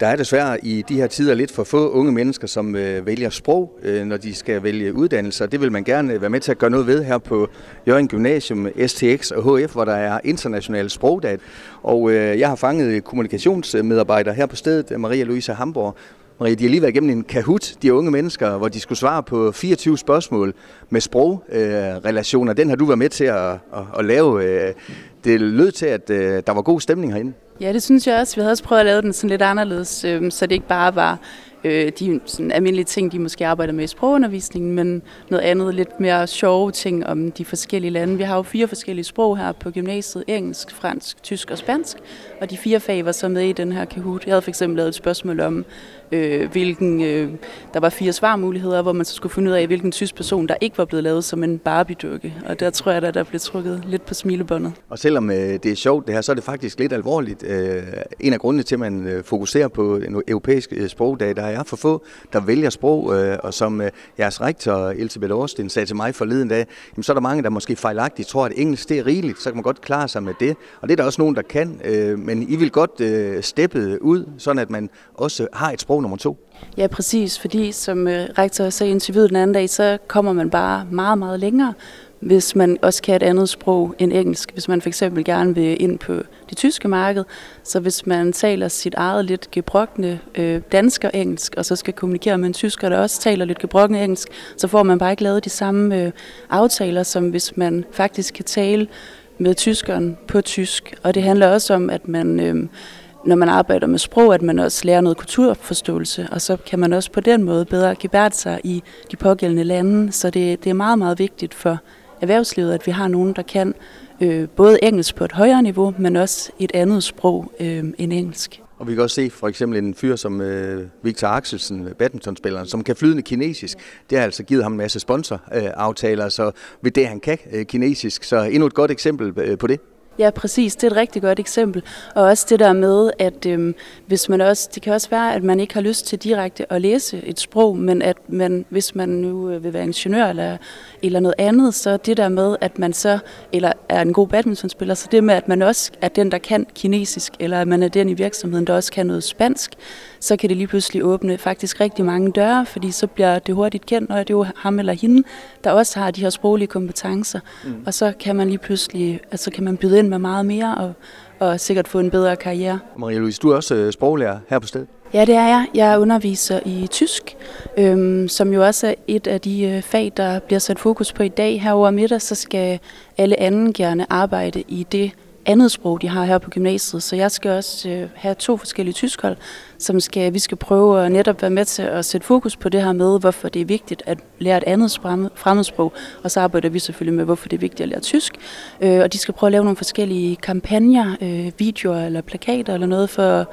Der er desværre i de her tider lidt for få unge mennesker, som øh, vælger sprog, øh, når de skal vælge uddannelser. Det vil man gerne være med til at gøre noget ved her på Jørgen Gymnasium, STX og HF, hvor der er international sprogdag. Og øh, jeg har fanget kommunikationsmedarbejder her på stedet, Maria Louise Hamborg. Maria, de har lige været igennem en Kahoot, de unge mennesker, hvor de skulle svare på 24 spørgsmål med sprogrelationer. Den har du været med til at, at, at lave. Øh. Det lød til, at øh, der var god stemning herinde. Ja, det synes jeg også. Vi havde også prøvet at lave den sådan lidt anderledes, øh, så det ikke bare var øh, de sådan almindelige ting, de måske arbejder med i sprogundervisningen, men noget andet, lidt mere sjove ting om de forskellige lande. Vi har jo fire forskellige sprog her på gymnasiet, engelsk, fransk, tysk og spansk, og de fire fag var så med i den her Kahoot. Jeg havde for eksempel lavet et spørgsmål om, øh, hvilken, øh, der var fire svarmuligheder, hvor man så skulle finde ud af, hvilken tysk person, der ikke var blevet lavet som en Barbie-dukke. Og der tror jeg, at der blev trukket lidt på smilebåndet. Og selvom øh, det er sjovt det her, så er det faktisk lidt alvorligt. Øh, en af grundene til, at man øh, fokuserer på en europæisk øh, sprogdag, der er for få, der vælger sprog, øh, og som øh, jeres rektor, Elisabeth Årsten, sagde til mig forleden dag, jamen, så er der mange, der måske fejlagtigt tror, at engelsk det er rigeligt, så kan man godt klare sig med det. Og det er der også nogen, der kan, øh, men I vil godt øh, steppe ud, sådan at man også har et sprog nummer to. Ja, præcis, fordi som øh, rektor sagde i interviewet den anden dag, så kommer man bare meget, meget længere, hvis man også kan et andet sprog end engelsk. Hvis man for eksempel gerne vil ind på det tyske marked, så hvis man taler sit eget lidt gebrokne øh, dansk og engelsk, og så skal kommunikere med en tysker, der også taler lidt gebrokkende engelsk, så får man bare ikke lavet de samme øh, aftaler, som hvis man faktisk kan tale med tyskeren på tysk. Og det handler også om, at man... Øh, når man arbejder med sprog, at man også lærer noget kulturforståelse, og så kan man også på den måde bedre gebære sig i de pågældende lande. Så det, det er meget, meget vigtigt for erhvervslivet, at vi har nogen, der kan øh, både engelsk på et højere niveau, men også et andet sprog øh, end engelsk. Og vi kan også se for eksempel en fyr som øh, Victor Axelsen, badmintonspilleren, som kan flydende kinesisk. Det har altså givet ham en masse sponsoraftaler, øh, så ved det han kan øh, kinesisk. Så endnu et godt eksempel øh, på det. Ja, præcis. Det er et rigtig godt eksempel. Og også det der med, at øhm, hvis man også, det kan også være, at man ikke har lyst til direkte at læse et sprog, men at man, hvis man nu øh, vil være ingeniør eller, eller noget andet, så det der med, at man så, eller er en god badmintonspiller, så det med, at man også er den, der kan kinesisk, eller at man er den i virksomheden, der også kan noget spansk, så kan det lige pludselig åbne faktisk rigtig mange døre, fordi så bliver det hurtigt kendt, og det er jo ham eller hende, der også har de her sproglige kompetencer. Mm. Og så kan man lige pludselig, altså kan man byde ind med meget mere, og, og sikkert få en bedre karriere. Maria-Louise, du er også øh, sproglærer her på stedet. Ja, det er jeg. Jeg underviser i tysk, øhm, som jo også er et af de øh, fag, der bliver sat fokus på i dag. Her over middag, så skal alle anden gerne arbejde i det andet sprog, de har her på gymnasiet. Så jeg skal også øh, have to forskellige tyskhold, som skal, vi skal prøve at netop være med til at sætte fokus på det her med, hvorfor det er vigtigt at lære et andet fremmedsprog. Og så arbejder vi selvfølgelig med, hvorfor det er vigtigt at lære tysk. Øh, og de skal prøve at lave nogle forskellige kampagner, øh, videoer eller plakater eller noget for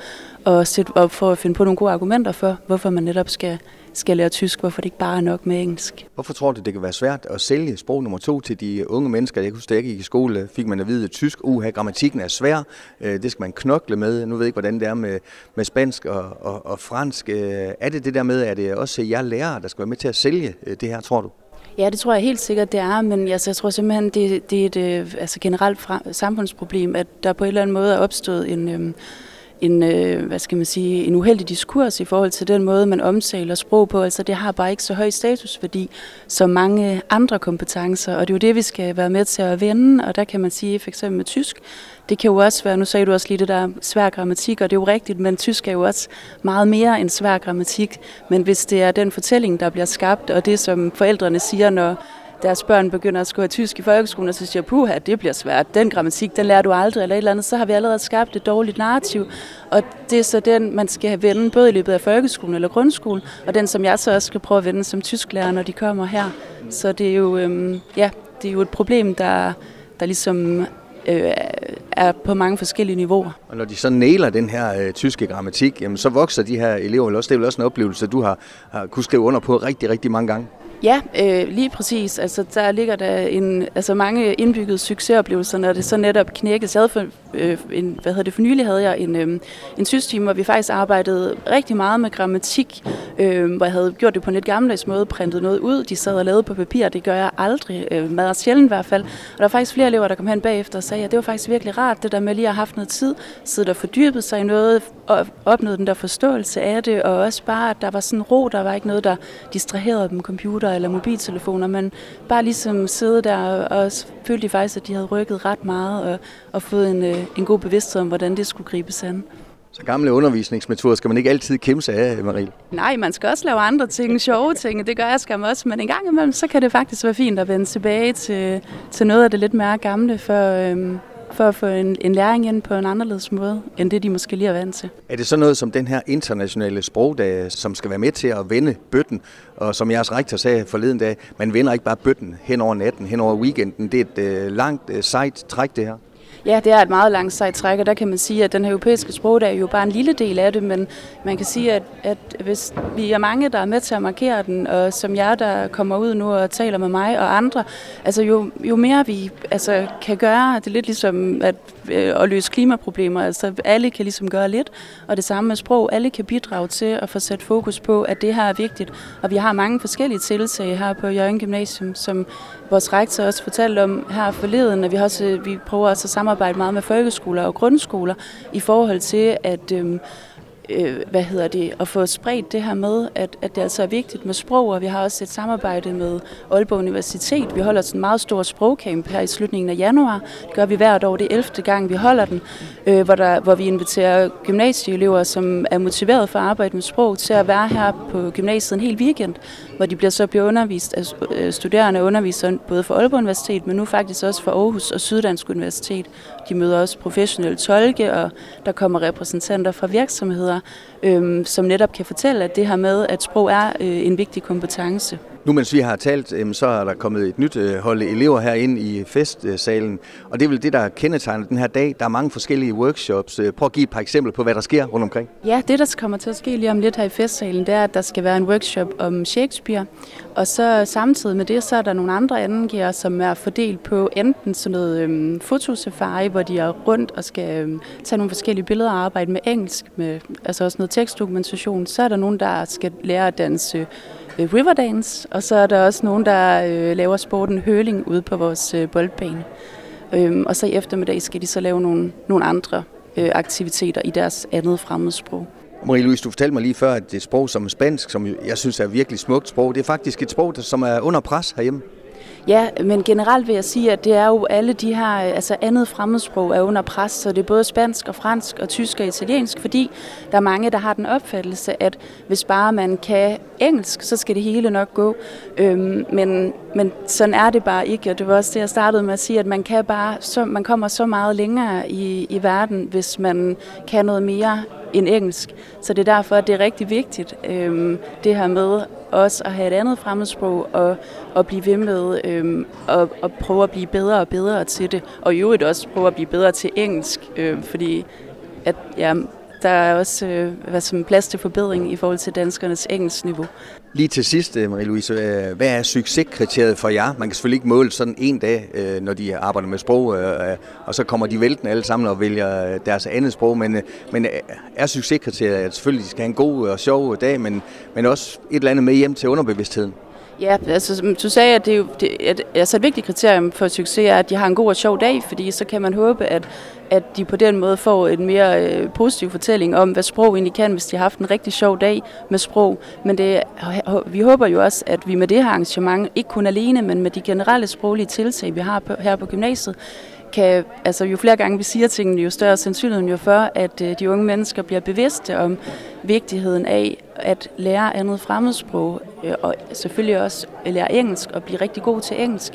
at, sætte, op for at finde på nogle gode argumenter for, hvorfor man netop skal skal lære tysk, hvorfor det ikke bare er nok med engelsk. Hvorfor tror du, det kan være svært at sælge sprog nummer to til de unge mennesker? Jeg kunne da jeg gik i skole, fik man at vide, at tysk, uha, grammatikken er svær, øh, det skal man knokle med. Nu ved jeg ikke, hvordan det er med, med spansk og, og, og fransk. Øh, er det det der med, at det også jer lærere, der skal være med til at sælge øh, det her, tror du? Ja, det tror jeg helt sikkert, det er, men altså, jeg tror simpelthen, det, det er et altså, generelt fra, samfundsproblem, at der på en eller anden måde er opstået en... Øhm, en, øh, hvad skal man sige, en uheldig diskurs i forhold til den måde, man omtaler sprog på. Altså det har bare ikke så høj statusværdi som mange andre kompetencer, og det er jo det, vi skal være med til at vende, og der kan man sige, for eksempel med tysk, det kan jo også være, nu sagde du også lige det der svær grammatik, og det er jo rigtigt, men tysk er jo også meget mere end svær grammatik. Men hvis det er den fortælling, der bliver skabt, og det som forældrene siger, når deres børn begynder at skrive tysk i folkeskolen, og så siger, puha, det bliver svært, den grammatik, den lærer du aldrig, eller et eller andet, så har vi allerede skabt et dårligt narrativ. Og det er så den, man skal have vende, både i løbet af folkeskolen eller grundskolen, og den, som jeg så også skal prøve at vende som tysklærer, når de kommer her. Så det er jo, øhm, ja, det er jo et problem, der, der ligesom øh, er på mange forskellige niveauer. Og når de så næler den her øh, tyske grammatik, jamen, så vokser de her elever vel også. Det er vel også en oplevelse, du har, har kunne skrive under på rigtig, rigtig mange gange. Ja, øh, lige præcis. Altså, der ligger der en, altså mange indbyggede succesoplevelser, når det så netop knækkes. Jeg havde for, øh, en, hvad hedder det, for nylig havde jeg en, øh, en system, hvor vi faktisk arbejdede rigtig meget med grammatik, øh, hvor jeg havde gjort det på en lidt gammeldags måde, printet noget ud, de sad og lavede på papir, det gør jeg aldrig, øh, meget sjældent i hvert fald. Og der var faktisk flere elever, der kom hen bagefter og sagde, at det var faktisk virkelig rart, det der med lige at have haft noget tid, sidde og fordybet sig i noget, og opnået den der forståelse af det, og også bare, at der var sådan ro, der var ikke noget, der distraherede dem, computer eller mobiltelefoner, men bare ligesom sidde der og følte de faktisk, at de havde rykket ret meget og, og fået en, øh, en god bevidsthed om, hvordan det skulle gribes an. Så gamle undervisningsmetoder skal man ikke altid kæmpe sig af, Marie? Nej, man skal også lave andre ting, sjove ting, det gør jeg skam også, men en gang imellem, så kan det faktisk være fint at vende tilbage til, til noget af det lidt mere gamle, for, øhm, for at få en, en læring ind på en anderledes måde, end det de måske lige er vant til. Er det så noget som den her internationale sprogdag, som skal være med til at vende bøtten? Og som jeres rektor sagde forleden dag, man vender ikke bare bøtten hen over natten, hen over weekenden. Det er et øh, langt, øh, sejt træk, det her. Ja, det er et meget langt sejt træk, og der kan man sige, at den her europæiske sprogdag er jo bare en lille del af det, men man kan sige, at, at hvis vi er mange, der er med til at markere den, og som jer, der kommer ud nu og taler med mig og andre, altså jo, jo mere vi altså, kan gøre, det er lidt ligesom at, Øh, at løse klimaproblemer, altså alle kan ligesom gøre lidt, og det samme med sprog, alle kan bidrage til at få sat fokus på, at det her er vigtigt, og vi har mange forskellige tiltag her på Jørgen Gymnasium, som vores rektor også fortalte om her forleden, at vi, også, vi prøver også at samarbejde meget med folkeskoler og grundskoler i forhold til at øh, øh, hvad hedder det, at få spredt det her med, at, at det altså er vigtigt med sprog, og vi har også et samarbejde med Aalborg Universitet. Vi holder sådan en meget stor sprogcamp her i slutningen af januar. Det gør vi hvert år, det 11. gang, vi holder den, øh, hvor, der, hvor vi inviterer gymnasieelever, som er motiveret for at arbejde med sprog, til at være her på gymnasiet en hel weekend, hvor de bliver så bliver undervist af øh, studerende undervist både for Aalborg Universitet, men nu faktisk også for Aarhus og Syddansk Universitet. De møder også professionelle tolke, og der kommer repræsentanter fra virksomheder, øhm, som netop kan fortælle, at det her med, at sprog er øh, en vigtig kompetence. Nu mens vi har talt, så er der kommet et nyt øh, hold elever her ind i festsalen, og det er vel det, der kendetegner den her dag. Der er mange forskellige workshops. Øh, prøv at give et par eksempler på, hvad der sker rundt omkring. Ja, det der kommer til at ske lige om lidt her i festsalen, det er, at der skal være en workshop om Shakespeare, og så samtidig med det, så er der nogle andre angiver, som er fordelt på enten sådan noget øhm, fotosafari, hvor de er rundt og skal øhm, tage nogle forskellige billeder og arbejde med engelsk, med altså også noget tekstdokumentation. Så er der nogen, der skal lære at danse øh, Riverdance, og så er der også nogen, der øh, laver sporten høling ude på vores øh, boldbane. Øhm, og så i eftermiddag skal de så lave nogle, nogle andre øh, aktiviteter i deres andet fremmedsprog. Marie-Louise, du fortalte mig lige før, at det er sprog som spansk, som jeg synes er virkelig smukt sprog, det er faktisk et sprog, som er under pres herhjemme. Ja, men generelt vil jeg sige, at det er jo alle de her, altså andet fremmedsprog er under pres, så det er både spansk og fransk og tysk og italiensk, fordi der er mange, der har den opfattelse, at hvis bare man kan engelsk, så skal det hele nok gå. Øhm, men, men sådan er det bare ikke, og det var også det, jeg startede med at sige, at man kan bare, så, man kommer så meget længere i, i verden, hvis man kan noget mere end engelsk. Så det er derfor, at det er rigtig vigtigt, øh, det her med også at have et andet fremmedsprog og, og blive ved med øh, og, og prøve at blive bedre og bedre til det. Og i øvrigt også prøve at blive bedre til engelsk, øh, fordi at, ja, der er også øh, hvad som plads til forbedring i forhold til danskernes engelskniveau. Lige til sidst, øh, Marie-Louise, øh, hvad er succeskriteriet for jer? Man kan selvfølgelig ikke måle sådan en dag, øh, når de arbejder med sprog, og så kommer de væltende alle sammen og vælger deres andet sprog, men, men er succeskriteriet, at selvfølgelig de skal have en god og sjov dag, men, men også et eller andet med hjem til underbevidstheden? Ja, altså du sagde, at det er, jo, det, at, altså et vigtigt kriterium for succes er, at de har en god og sjov dag, fordi så kan man håbe, at, at de på den måde får en mere øh, positiv fortælling om, hvad sprog egentlig kan, hvis de har haft en rigtig sjov dag med sprog. Men det, vi håber jo også, at vi med det her arrangement, ikke kun alene, men med de generelle sproglige tiltag, vi har på, her på gymnasiet, kan, altså jo flere gange vi siger tingene, jo større sandsynligheden jo for, at øh, de unge mennesker bliver bevidste om vigtigheden af at lære andet fremmedsprog, øh, og selvfølgelig også lære engelsk og blive rigtig god til engelsk.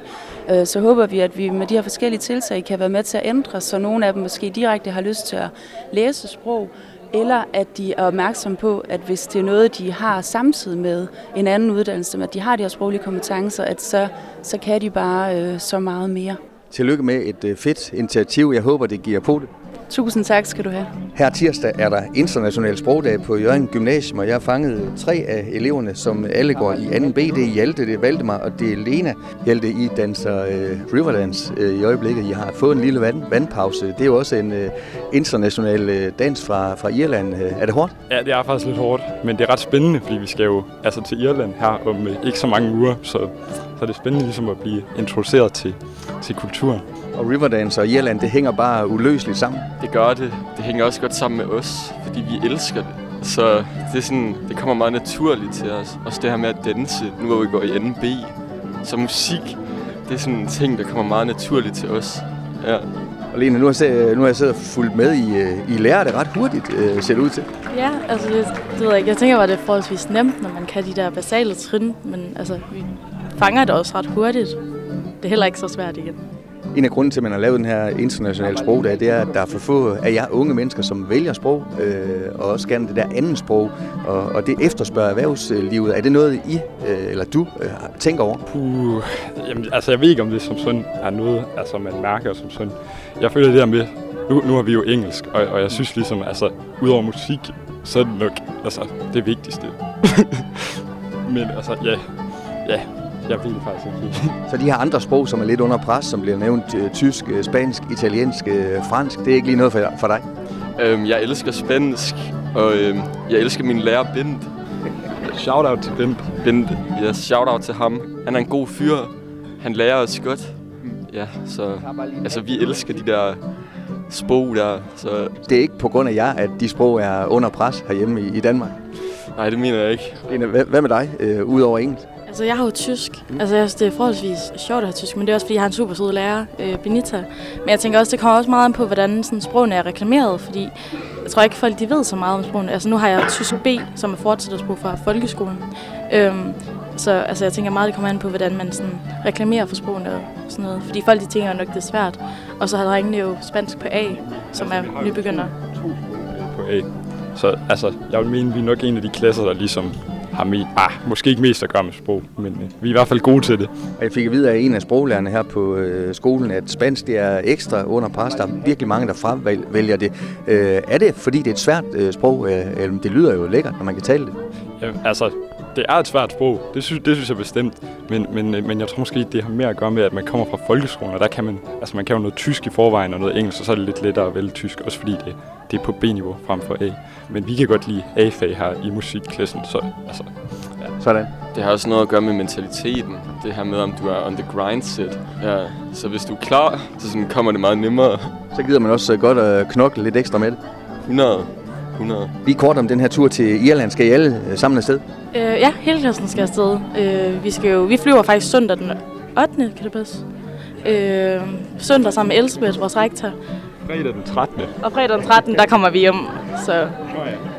Øh, så håber vi, at vi med de her forskellige tiltag kan være med til at ændre, så nogle af dem måske direkte har lyst til at læse sprog, eller at de er opmærksomme på, at hvis det er noget, de har samtidig med en anden uddannelse, at de har de her sproglige kompetencer, at så, så kan de bare øh, så meget mere. Tillykke med et øh, fedt initiativ. Jeg håber, det giver på det. Tusind tak skal du have. Her tirsdag er der international sprogdag på Jørgen Gymnasium, og jeg har fanget tre af eleverne, som alle går i 2B. Det er Hjalte, det er Valdemar og det er Lena. Hjalte, I danser øh, Riverdance øh, i øjeblikket. I har fået en lille vand, vandpause. Det er jo også en øh, international øh, dans fra, fra Irland. Øh, er det hårdt? Ja, det er faktisk lidt hårdt, men det er ret spændende, fordi vi skal jo altså, til Irland her om øh, ikke så mange uger, så, så det er spændende ligesom at blive introduceret til, til kulturen. Og Riverdance og Irland, det hænger bare uløseligt sammen. Det gør det. Det hænger også godt sammen med os, fordi vi elsker det. Så det, er sådan, det kommer meget naturligt til os. Også det her med at danse, nu hvor vi går i NB. Så musik, det er sådan en ting, der kommer meget naturligt til os. Ja. Og Lene, nu har, jeg, nu har jeg siddet og fulgt med. I, øh, I lærer det ret hurtigt, øh, ser det ud til. Ja, altså det, det ved jeg ikke. Jeg tænker bare, det er forholdsvis nemt, når man kan de der basale trin. Men altså, vi fanger det også ret hurtigt. Det er heller ikke så svært igen. En af grunden til, at man har lavet den her internationale sprogdag, det er, at der er for få af jer unge mennesker, som vælger sprog, øh, og også gerne det der andet sprog, og, og det efterspørger erhvervslivet. Er det noget, I øh, eller du øh, tænker over? Puh, jamen, altså jeg ved ikke, om det som sådan er noget, altså man mærker som sådan. Jeg føler det der med, nu, nu har vi jo engelsk, og, og jeg synes ligesom, altså, udover musik, så er det nok altså, det vigtigste. Men altså, ja, ja, jeg ved det faktisk ikke. Så de her andre sprog, som er lidt under pres, som bliver nævnt øh, tysk, øh, spansk, italiensk, øh, fransk, det er ikke lige noget for, for dig? Øhm, jeg elsker spansk, og øhm, jeg elsker min lærer Bent. Shout out til Bent. Bent, ja, shout out til ham. Han er en god fyr. Han lærer os godt. Ja, så altså, vi elsker de der sprog der. Så... Det er ikke på grund af jer, at de sprog er under pres herhjemme i, i Danmark? Nej, det mener jeg ikke. Hvad, hvad med dig, øh, udover engelsk? Altså, jeg har jo tysk. Altså, jeg synes, det er forholdsvis sjovt at have tysk, men det er også, fordi jeg har en super sød lærer, øh, Benita. Men jeg tænker også, det kommer også meget an på, hvordan sådan, sprogene er reklameret, fordi jeg tror ikke, folk de ved så meget om sprogene. Altså, nu har jeg tysk B, som er fortsættersprog fra folkeskolen. Øhm, så altså, jeg tænker meget, det kommer an på, hvordan man sådan, reklamerer for sprogene og sådan noget. Fordi folk de tænker nok, det er svært. Og så har drengene jo spansk på A, som er nybegynder. Altså, øh, på A. Så altså, jeg vil mene, vi er nok en af de klasser, der ligesom har med, ah, måske ikke mest at gøre med sprog, men øh, vi er i hvert fald gode til det. Og jeg fik at vide af en af sproglærerne her på øh, skolen, at spansk det er ekstra under pres. Der er virkelig mange, der fravælger det. Øh, er det, fordi det er et svært øh, sprog? Øh, det lyder jo lækkert, når man kan tale det. Ja, altså, det er et svært sprog. Det synes, det synes jeg bestemt. Men, men, øh, men jeg tror måske, det har mere at gøre med, at man kommer fra folkeskolen, og der kan man, altså man kan jo noget tysk i forvejen og noget engelsk, og så er det lidt lettere at vælge tysk, også fordi det, det er på B-niveau frem for A. Men vi kan godt lide A-fag her i musikklassen, så altså, ja. Sådan. Det har også noget at gøre med mentaliteten. Det her med, om du er on the grind set. Ja, så hvis du er klar, så sådan kommer det meget nemmere. Så gider man også godt at knokle lidt ekstra med det. 100. 100. Vi kort om den her tur til Irland. Skal I alle øh, sammen afsted? Øh, ja, hele klassen skal afsted. Øh, vi, skal jo, vi flyver faktisk søndag den 8. kan det passe? Øh, søndag sammen med Elsebeth, vores rektor. Fredag den 13. Og fredag den 13. der kommer vi hjem, så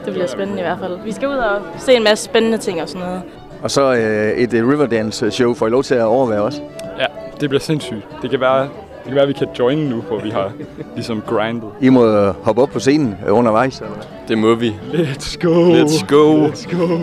det bliver spændende i hvert fald. Vi skal ud og se en masse spændende ting og sådan noget. Og så øh, et uh, Riverdance show. Får I lov til at overvære også? Ja, det bliver sindssygt. Det kan være, det kan være, at vi kan join nu, hvor vi har ligesom grindet. I må hoppe op på scenen undervejs, eller Det må vi. Let's go! Let's go! Let's go!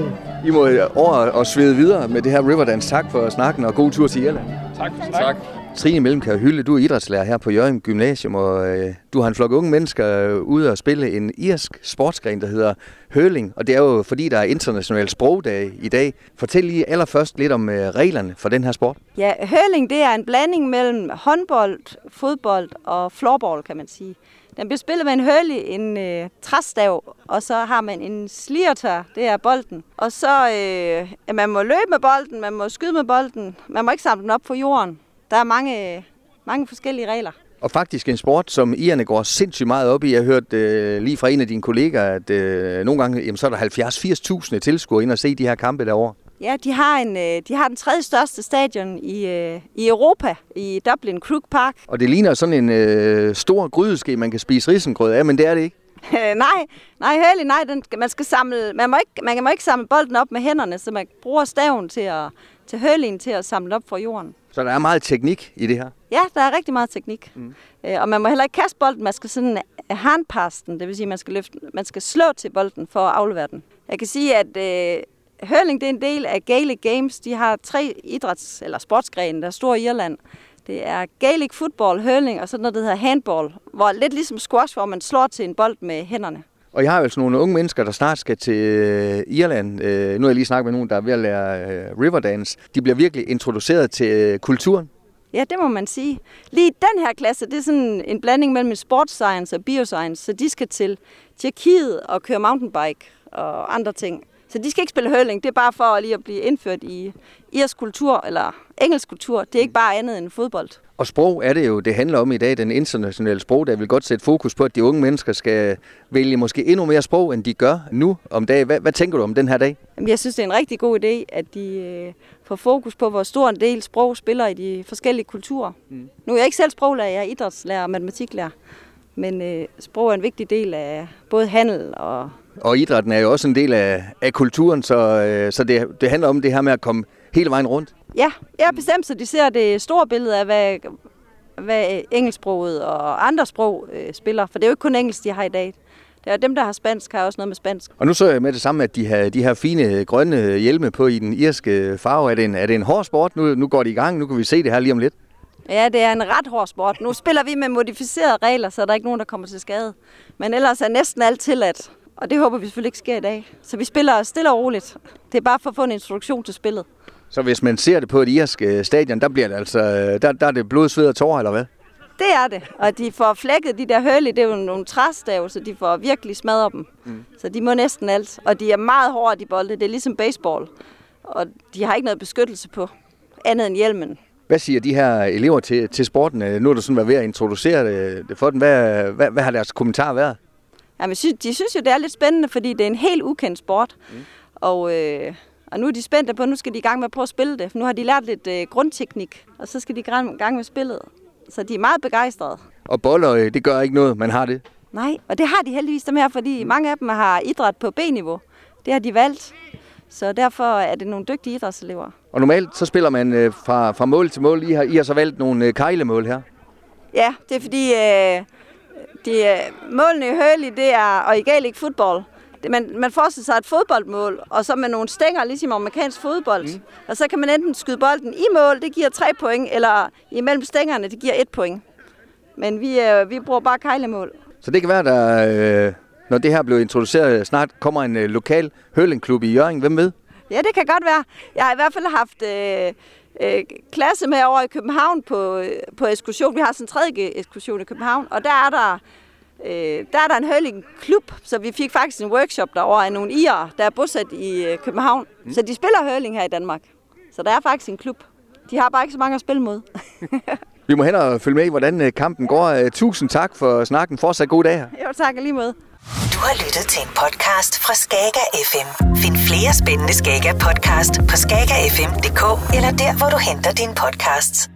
I må over og svede videre med det her Riverdance. Tak for snakken, og god tur til Irland. Tak for snakken. Tak. Trine Mellemkær Hylde, du er idrætslærer her på Jørgen Gymnasium, og øh, du har en flok unge mennesker øh, ude og spille en irsk sportsgren, der hedder hurling, og det er jo fordi, der er international sprogdag i dag. Fortæl lige allerførst lidt om øh, reglerne for den her sport. Ja, hurling det er en blanding mellem håndbold, fodbold og floorball, kan man sige. Den bliver spillet med en hurley, en øh, træstav, og så har man en sliertør, det er bolden. Og så, øh, man må løbe med bolden, man må skyde med bolden, man må ikke samle den op på jorden. Der er mange, mange forskellige regler. Og faktisk en sport, som Ierne går sindssygt meget op i. Jeg har hørt øh, lige fra en af dine kolleger, at øh, nogle gange jamen, så er der 70-80.000 tilskuere ind og se de her kampe derovre. Ja, de har, en, øh, de har den tredje største stadion i, øh, i Europa, i Dublin Crook Park. Og det ligner sådan en øh, stor grydeske, man kan spise risengrød af, men det er det ikke. nej, nej, heldig, nej. Den, man, skal samle, man, må ikke, man må ikke samle bolden op med hænderne, så man bruger staven til, at, til hørlingen til at samle op fra jorden. Så der er meget teknik i det her? Ja, der er rigtig meget teknik. Mm. Øh, og man må heller ikke kaste bolden, man skal sådan handpasse den, det vil sige, man skal, løfte, man skal slå til bolden for at aflevere den. Jeg kan sige, at øh, hurling det er en del af Gaelic Games. De har tre idræts- eller sportsgrene, der er store i Irland. Det er Gaelic football, hurling og sådan noget, der hedder handball, hvor lidt ligesom squash, hvor man slår til en bold med hænderne. Og jeg har altså nogle unge mennesker, der snart skal til øh, Irland. Øh, nu har jeg lige snakket med nogen, der er ved at lære øh, riverdance. De bliver virkelig introduceret til øh, kulturen. Ja, det må man sige. Lige den her klasse, det er sådan en blanding mellem sports science og bioscience, så de skal til Tjekkiet og køre mountainbike og andre ting. Så de skal ikke spille hurling, det er bare for lige at blive indført i irsk kultur eller engelsk kultur. Det er ikke bare andet end fodbold. Og sprog er det jo, det handler om i dag, den internationale sprog, der vil godt sætte fokus på, at de unge mennesker skal vælge måske endnu mere sprog, end de gør nu om dagen. Hvad, hvad tænker du om den her dag? Jeg synes, det er en rigtig god idé, at de øh, får fokus på, hvor stor en del sprog spiller i de forskellige kulturer. Mm. Nu er jeg ikke selv sproglærer, jeg er idrætslærer og matematiklærer. Men øh, sprog er en vigtig del af både handel og... Og idrætten er jo også en del af, af kulturen, så, øh, så det, det handler om det her med at komme hele vejen rundt. Ja, ja bestemt, så de ser det store billede af, hvad, hvad engelsksproget og andre sprog øh, spiller. For det er jo ikke kun engelsk, de har i dag. Det er dem, der har spansk, har også noget med spansk. Og nu så jeg med det samme, at de har de her fine grønne hjelme på i den irske farve. Er det en, er det en hård sport? Nu, nu går det i gang. Nu kan vi se det her lige om lidt. Ja, det er en ret hård sport. Nu spiller vi med modificerede regler, så der er ikke nogen, der kommer til skade. Men ellers er næsten alt tilladt. Og det håber vi selvfølgelig ikke sker i dag. Så vi spiller stille og roligt. Det er bare for at få en introduktion til spillet. Så hvis man ser det på et irsk øh, stadion, der bliver det altså, øh, der, der er det blod, sved og tårer, eller hvad? Det er det. Og de får flækket de der hørlige, det er jo nogle træstave, så de får virkelig smadret dem. Mm. Så de må næsten alt. Og de er meget hårde, de bolde. Det er ligesom baseball. Og de har ikke noget beskyttelse på, andet end hjelmen. Hvad siger de her elever til, til sporten? Nu er du sådan været ved at introducere det for dem. Hvad, hvad, hvad har deres kommentar været? Jamen, de synes jo, det er lidt spændende, fordi det er en helt ukendt sport. Mm. Og, øh, og nu er de spændte på, at nu skal de i gang med at prøve at spille det. For nu har de lært lidt øh, grundteknik, og så skal de i gang med spillet. Så de er meget begejstrede. Og boller, øh, det gør ikke noget, man har det? Nej, og det har de heldigvis dem her, fordi mange af dem har idræt på B-niveau. Det har de valgt. Så derfor er det nogle dygtige idrætselever. Og normalt så spiller man øh, fra, fra mål til mål. I har, I har så valgt nogle øh, kejlemål her. Ja, det er fordi øh, de, øh, målene i Hurley, det er, og i Gaelic football, det, man, man forestiller sig et fodboldmål, og så med nogle stænger, ligesom amerikansk fodbold. Mm. Og så kan man enten skyde bolden i mål, det giver tre point, eller imellem stængerne, det giver et point. Men vi, øh, vi bruger bare kejlemål. Så det kan være, der, øh, når det her bliver introduceret, snart kommer en øh, lokal hølingklub i Jørgen. Hvem ved? Ja, det kan godt være. Jeg har i hvert fald haft øh, øh, klasse med over i København på, øh, på ekskursion. Vi har sådan en tredje ekskursion i København, og der er der øh, der er der en hurling klub, så vi fik faktisk en workshop derovre af nogle irer, der er bosat i øh, København. Mm. Så de spiller hurling her i Danmark. Så der er faktisk en klub. De har bare ikke så mange at spille mod. vi må hen og følge med i, hvordan øh, kampen går. Øh, tusind tak for snakken. Fortsat god dag her. Jo, tak lige med. Du har lyttet til en podcast fra Skager FM. Find flere spændende Skager podcast på skagerfm.dk eller der, hvor du henter dine podcasts.